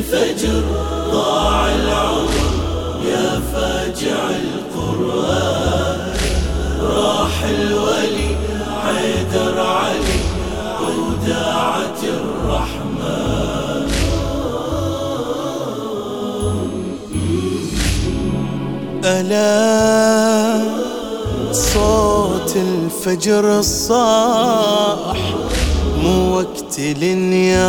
الفجر ضاع العمر يا فاجع القرآن. راح الولي حيدر علي وداعة الرحمن. ألا صوت الفجر الصاح مو وقت النياح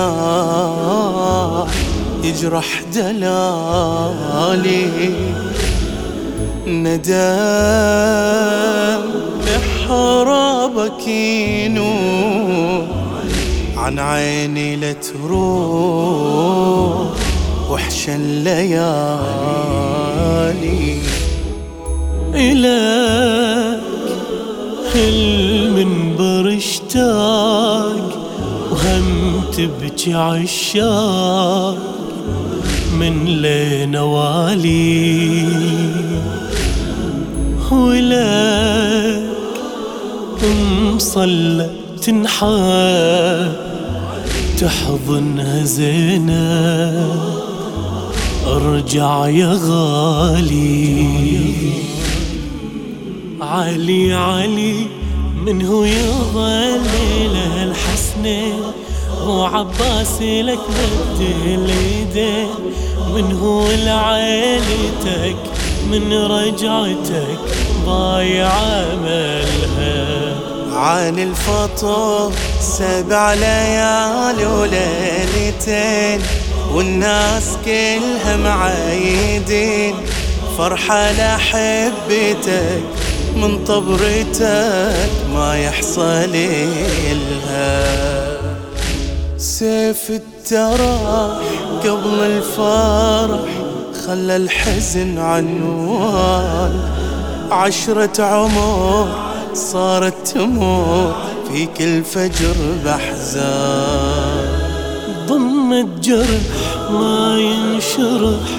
يجرح دلالي. ندى محرابك ينور عن عيني لتروح وحش الليالي. إلك المنبر اشتاق. وهم تبكي عشاق من لين والي. ولك مصلى تنحى تحضنها زينب أرجع يا غالي. علي علي من هو يظل له هو عباس لك مد اليدين من هو لعيلتك من رجعتك ضايع عملها عن الفطر سبع ليال وليلتين والناس كلها معايدين فرحة لحبتك من طبرتك ما يحصل لها سيف التراح قبل الفرح خلى الحزن عنوان عشرة عمر صارت تمر في كل فجر بحزان. ضمت جرح ما ينشرح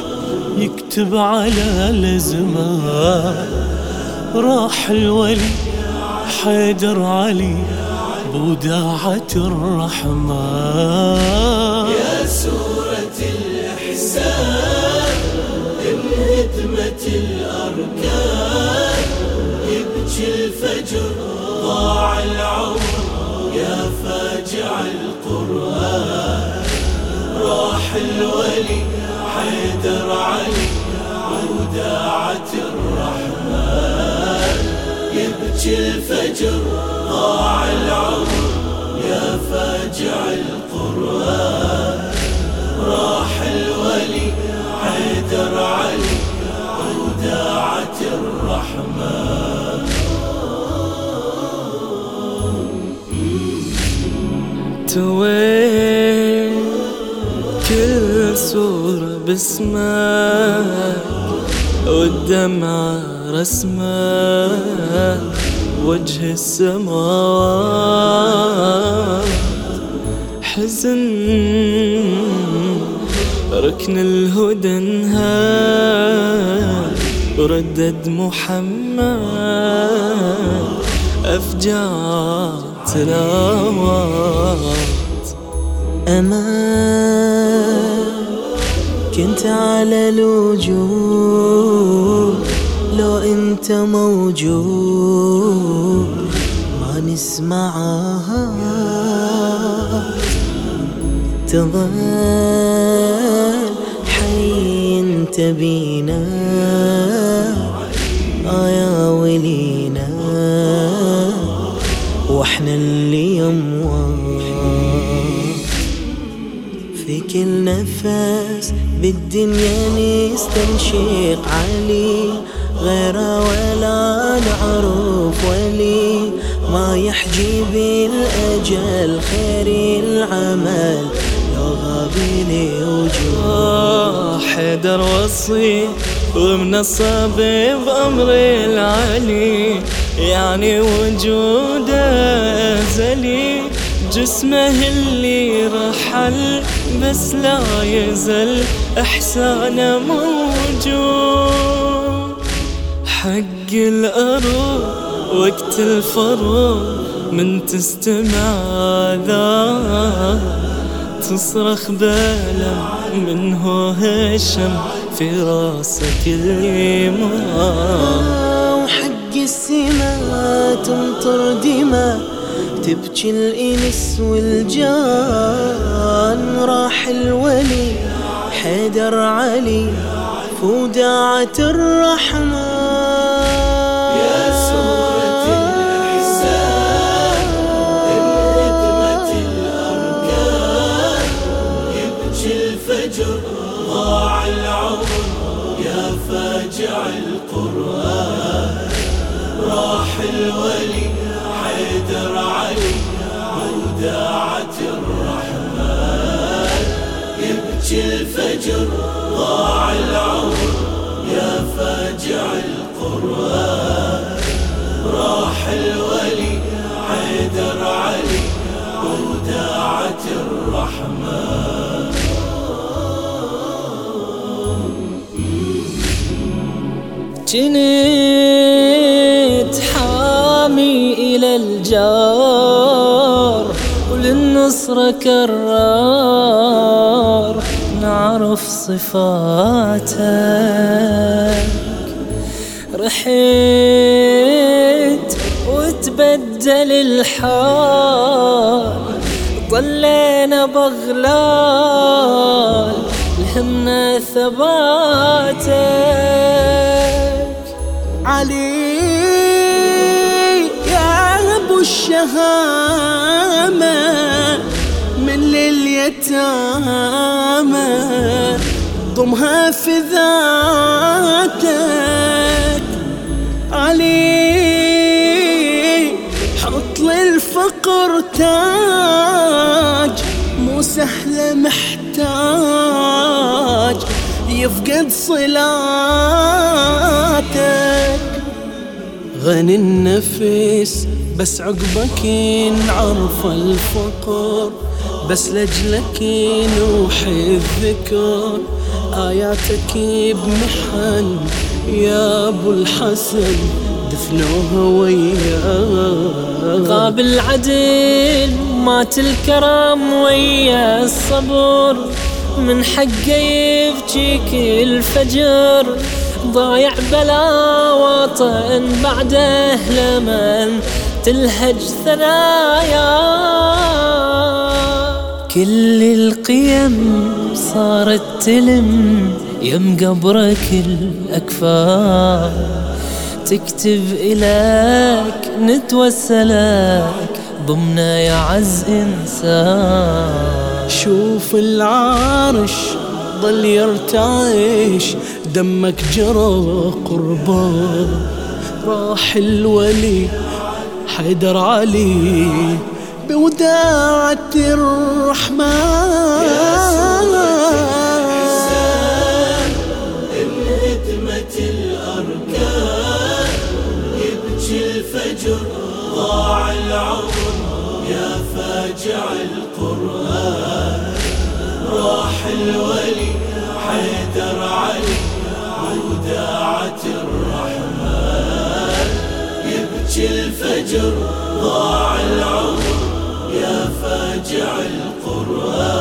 يكتب على الأزمان. راح الولي حيدر علي بوداعة الرحمن. يا سورة الإحسان انهدمت الأركان. يبكي الفجر ضاع العمر. يا فاجع القرآن. راح الولي حيدر علي وداعة الرحمن الفجر ضاع العمر يا فاجع القرآن راح الولي حيدر علي وداعة الرحمن. توي كل صورة باسمك والدمعة رسمك. وجه السماوات. حزن ركن الهدى انهار. ردد محمد أفجار تلاوات. أمان كنت على الوجود. لو انت موجود ما نسمعها. تظل حي انت بينا آه يا ولينا وإحنا اللي في كل نفس بالدنيا نستنشق علي غيره ولا نعرف ولي ما يحجي بالأجل خير العمل. لو غاب لي وجوه حيدر وصي ومنصب بأمر العلي. يعني وجوده أزلي جسمه اللي رحل بس لا يزل. إحسانه موجود حق الأروح وقت الفروض من تستمع ذا تصرخ بلم منه هشم في راسك اليمين وحق السما تمطر دماء تبكي الإنس والجان. راح الولي حيدر علي فوداعة الرحمن راح الولي حيدر علي وداعة الرحمن جنيت حامي إلى الجار وللنصرة كرار نعرف صفاتك رحيت وتبدل الحال. ضلينا بغلال لهمنا ثباتك. علي يا ابو الشهامة من لليتامى. ضمها في ذاتك حط للفقر تاج مو سهلة محتاج يفقد صلاتك. غني النفس بس عقبك نعرف الفقر. بس لجلك نوحي الذكر. آياتك بمحن يا أبو الحسن دفنوها وياك غاب العدل مات الكرم ويا الصبر. من حقه يبكيك الفجر. ضايع بلا وطن بعده لمن تلهج ثنايا. كل القيم صارت تلم يم قبرك الأكفار تكتب إليك نتوسلك ضمنا يا عز إنسان. شوف العرش ضل يرتعش دمك جرى قربان راح الولي حيدر علي بوداعة الرحمن. فاجع القرآن راح الولي حيدر علي وداعة الرحمن. يبكي الفجر ضاع العمر يا فاجع القرآن.